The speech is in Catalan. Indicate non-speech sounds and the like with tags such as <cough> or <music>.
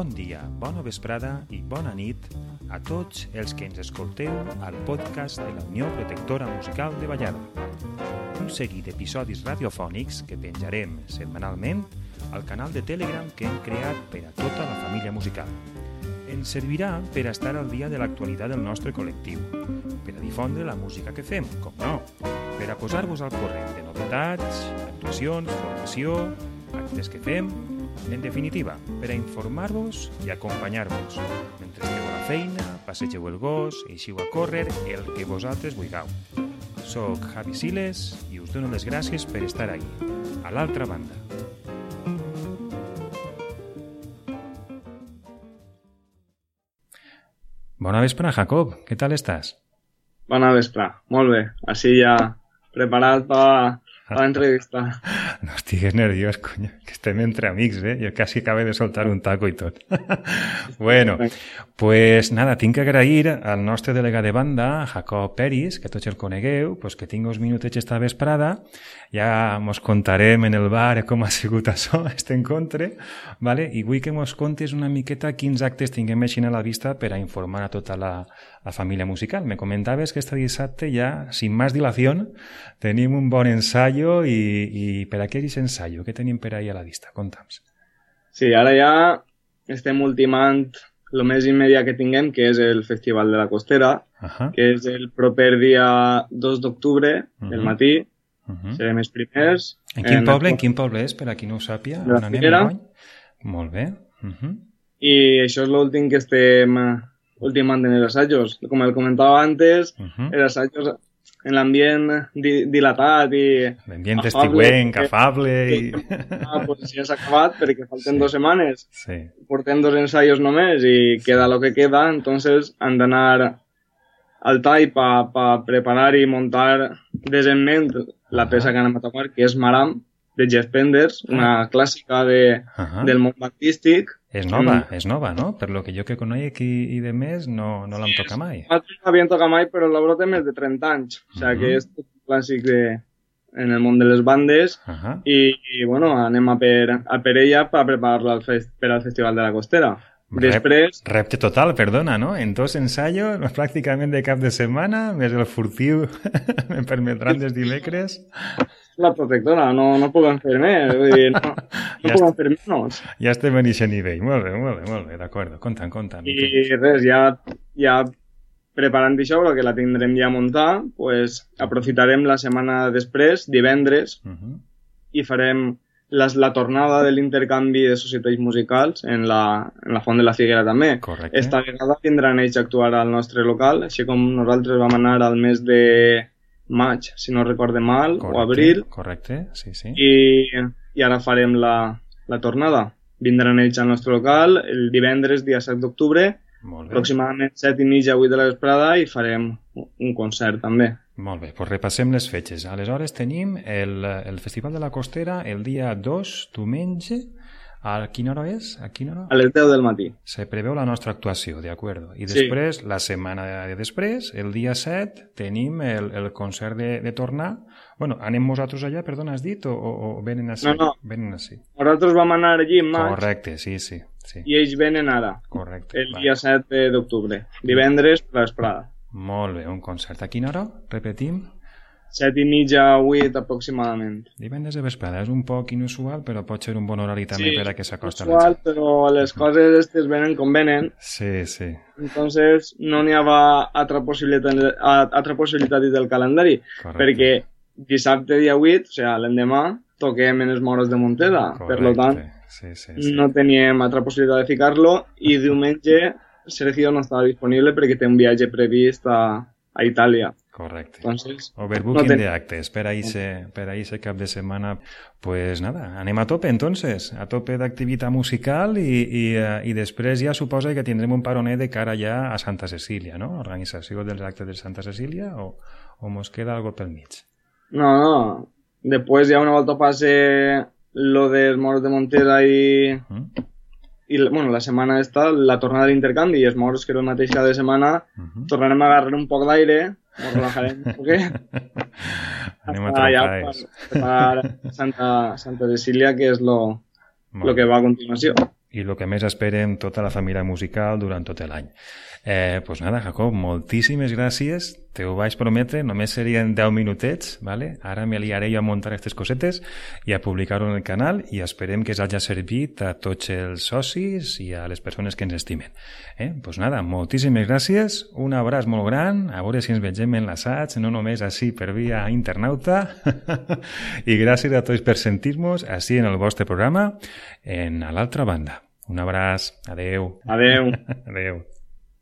Bon dia, bona vesprada i bona nit a tots els que ens escolteu al podcast de la Unió Protectora Musical de Vallada. Un seguit d'episodis radiofònics que penjarem setmanalment al canal de Telegram que hem creat per a tota la família musical. Ens servirà per a estar al dia de l'actualitat del nostre col·lectiu, per a difondre la música que fem, com no, per a posar-vos al corrent de novetats, actuacions, formació, actes que fem en definitiva, per a informar-vos i acompanyar-vos mentre esteu a la feina, passegeu el gos, eixiu a córrer, el que vosaltres vulgueu. Soc Javi Siles i us dono les gràcies per estar ahí, a l'altra banda. Bona vespre, Jacob. Què tal estàs? Bona vespre. Molt bé. Així ja preparat per a l'entrevista. <laughs> No estigues nerviós, coño, que estem entre amics, eh? Jo quasi acabé de soltar un taco i tot. <laughs> bueno, pues nada, tinc que agrair al nostre delegat de banda, Jacob Peris, que tots el conegueu, pues que tinc uns minutets esta vesprada, ja mos contarem en el bar com ha sigut això, <laughs> este encontre, vale? i vull que mos contes una miqueta quins actes tinguem així a la vista per a informar a tota la, la família musical. Me comentaves que este dissabte ja, sin más dilación, tenim un bon ensayo i, i per a què és ensayo? Què tenim per ahí a la vista? Conta'ns. Sí, ara ja estem ultimant el més immediat que tinguem, que és el Festival de la Costera, uh -huh. que és el proper dia 2 d'octubre, uh -huh. del matí. Uh -huh. Serem els primers. En quin en poble? En quin poble és, per a qui no ho sàpia? De la Figuera. Molt bé. Uh -huh. I això és l'últim que estem ultimant en els assajos. Com el comentava antes, uh -huh. els assajos en l'ambient di dilatat i... L'ambient estiuenc, afable i... <laughs> Ah, pues ja s'ha acabat perquè falten sí. dues setmanes. Sí. Portem dos ensaios només i queda lo que queda, entonces han d'anar al tall pa, pa preparar i montar decentment la peça que anem a tocar, que és Maram, de Jeff Penders, una clàssica de, uh -huh. del món artístic, és nova, mm. és nova, no? Per lo que jo que conec i, i de més, no, no l'han sí, tocat mai. No l'havien tocat mai, però l'obra té més de 30 anys. O sigui mm -hmm. que és un clàssic de, en el món de les bandes uh -huh. i, i, bueno, anem a per, a per ella per preparar-la al fest, per al Festival de la Costera. Després... Rep, repte total, perdona, no? En dos ensayos, <laughs> pràcticament de cap de setmana, més el furtiu, <laughs> me permetran des dimecres la protectora, no, no puguem fer més, vull dir, no, no <laughs> ja puguem fer menys. Ja estem en aquest nivell, molt bé, molt bé, molt bé, d'acord, compta'm, compta'm. I res, ja, ja preparant això, que la tindrem ja muntar, pues, aprofitarem la setmana després, divendres, uh -huh. i farem les, la tornada de l'intercanvi de societats musicals en la, en la Font de la Figuera també. Correcte. Esta vegada tindran ells a actuar al nostre local, així com nosaltres vam anar al mes de maig, si no recorde mal, correcte, o abril. Correcte, sí, sí. I, i ara farem la, la tornada. Vindran ells al nostre local el divendres, dia 7 d'octubre, aproximadament 7 i mitja, 8 de la vesprada, i farem un concert també. Molt bé, doncs repassem les fetges. Aleshores tenim el, el Festival de la Costera el dia 2, diumenge, a quina hora és? A quina hora? A les 10 del matí. Se preveu la nostra actuació, d'acord. I després, sí. la setmana de després, el dia 7, tenim el, el concert de, de tornar. Bueno, anem nosaltres allà, perdona, has dit, o, o, o venen així? No, no. Venen així. Nosaltres vam anar allí en maig. Correcte, sí, sí. sí. I ells venen ara. Correcte. El dia 7 d'octubre. Divendres, l'esprada. Molt bé, un concert. A quina hora? Repetim. 7 i mitja, 8 aproximadament. Divendres de vesprada és un poc inusual, però pot ser un bon horari també sí, per a que s'acosta la gent. però les coses aquestes venen com venen. Sí, sí. Entonces no n'hi havia altra possibilitat, altra possibilitat del calendari, Correcte. perquè dissabte dia 8, o sigui, l'endemà, toquem en els moros de Monteda. Correcte. Per tant, sí, sí, sí. no teníem altra possibilitat de ficar-lo i <laughs> diumenge Sergio no estava disponible perquè té un viatge previst a, a Itàlia. Correcte. Entonces, Overbooking no ten... de actes per a ese, per a ese cap de setmana. Pues nada, anem a tope entonces, a tope d'activitat musical i, i, uh, i després ja suposa que tindrem un paronet de cara ja a Santa Cecília, no? Organització dels actes de Santa Cecília o, o mos queda algo pel mig? No, no. Després ja una volta passe lo dels moros de Montera i... Mm? i bueno, la setmana esta, la tornada d'intercanvi i els morts que era el mateix cada setmana, uh -huh. tornarem a agarrar un poc d'aire, ens relajarem un poquet. <laughs> Anem a treballar. Per, per Santa, Santa Cecília, que és lo, lo que va a continuació. i el que més esperem tota la família musical durant tot l'any. Eh, pues nada, Jacob, moltíssimes gràcies. Te ho vaig prometre, només serien 10 minutets, ¿vale? ara me liaré jo a muntar aquestes cosetes i a publicar-ho en el canal i esperem que hagi servit a tots els socis i a les persones que ens estimen. Eh? pues nada, moltíssimes gràcies, un abraç molt gran, a veure si ens vegem en l'assaig, no només així per via internauta, <laughs> i gràcies a tots per sentir-nos així en el vostre programa, en a l'altra banda. Un abraç, adeu. Adeu. <laughs> adeu.